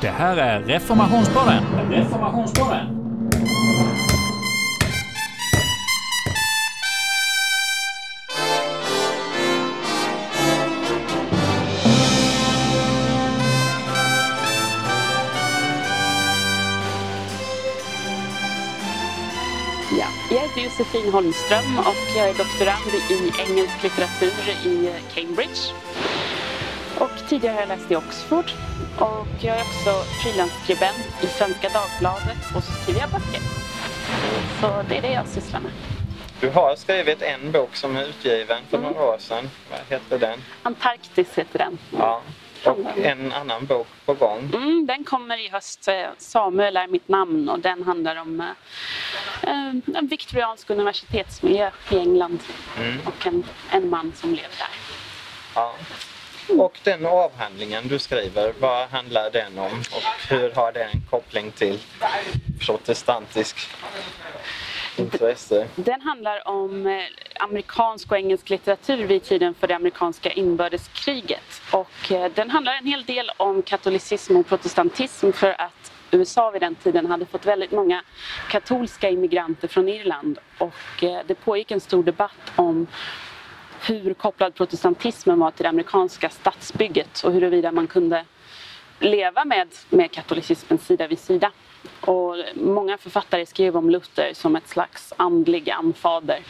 Det här är Reformationspodden. Reformationspodden. Ja, jag heter Josefin Holmström och jag är doktorand i engelsk litteratur i Cambridge. Och tidigare har jag läst i Oxford och jag är också frilansskribent i Svenska Dagbladet och så skriver jag böcker. Så det är det jag sysslar med. Du har skrivit en bok som är utgiven för några år sedan. Vad heter den? Antarktis heter den. Ja. Och en annan bok på gång. Mm, den kommer i höst. eh, Samuel är mitt namn och den handlar om eh, eh, en viktoriansk universitetsmiljö i England Mm. och en, en man som lever där. Ja. Och den avhandlingen du skriver, vad handlar den om och hur har den koppling till protestantisk intresse? Den handlar om eh, amerikansk och engelsk litteratur vid tiden för det amerikanska inbördeskriget. Och eh, den handlar en hel del om katolicism och protestantism för att USA vid den tiden hade fått väldigt många katolska immigranter från Irland och eh, det pågick en stor debatt om hur kopplad protestantismen var till det amerikanska stadsbygget och huruvida man kunde leva med, med katolicismen sida vid sida. Och många författare skrev om Luther som ett slags andlig anfader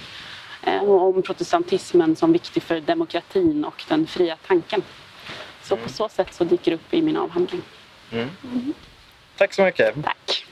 eh, och om protestantismen som viktig för demokratin och den fria tanken. Så på så sätt så dyker det upp i min avhandling. Tack så mycket. Tack!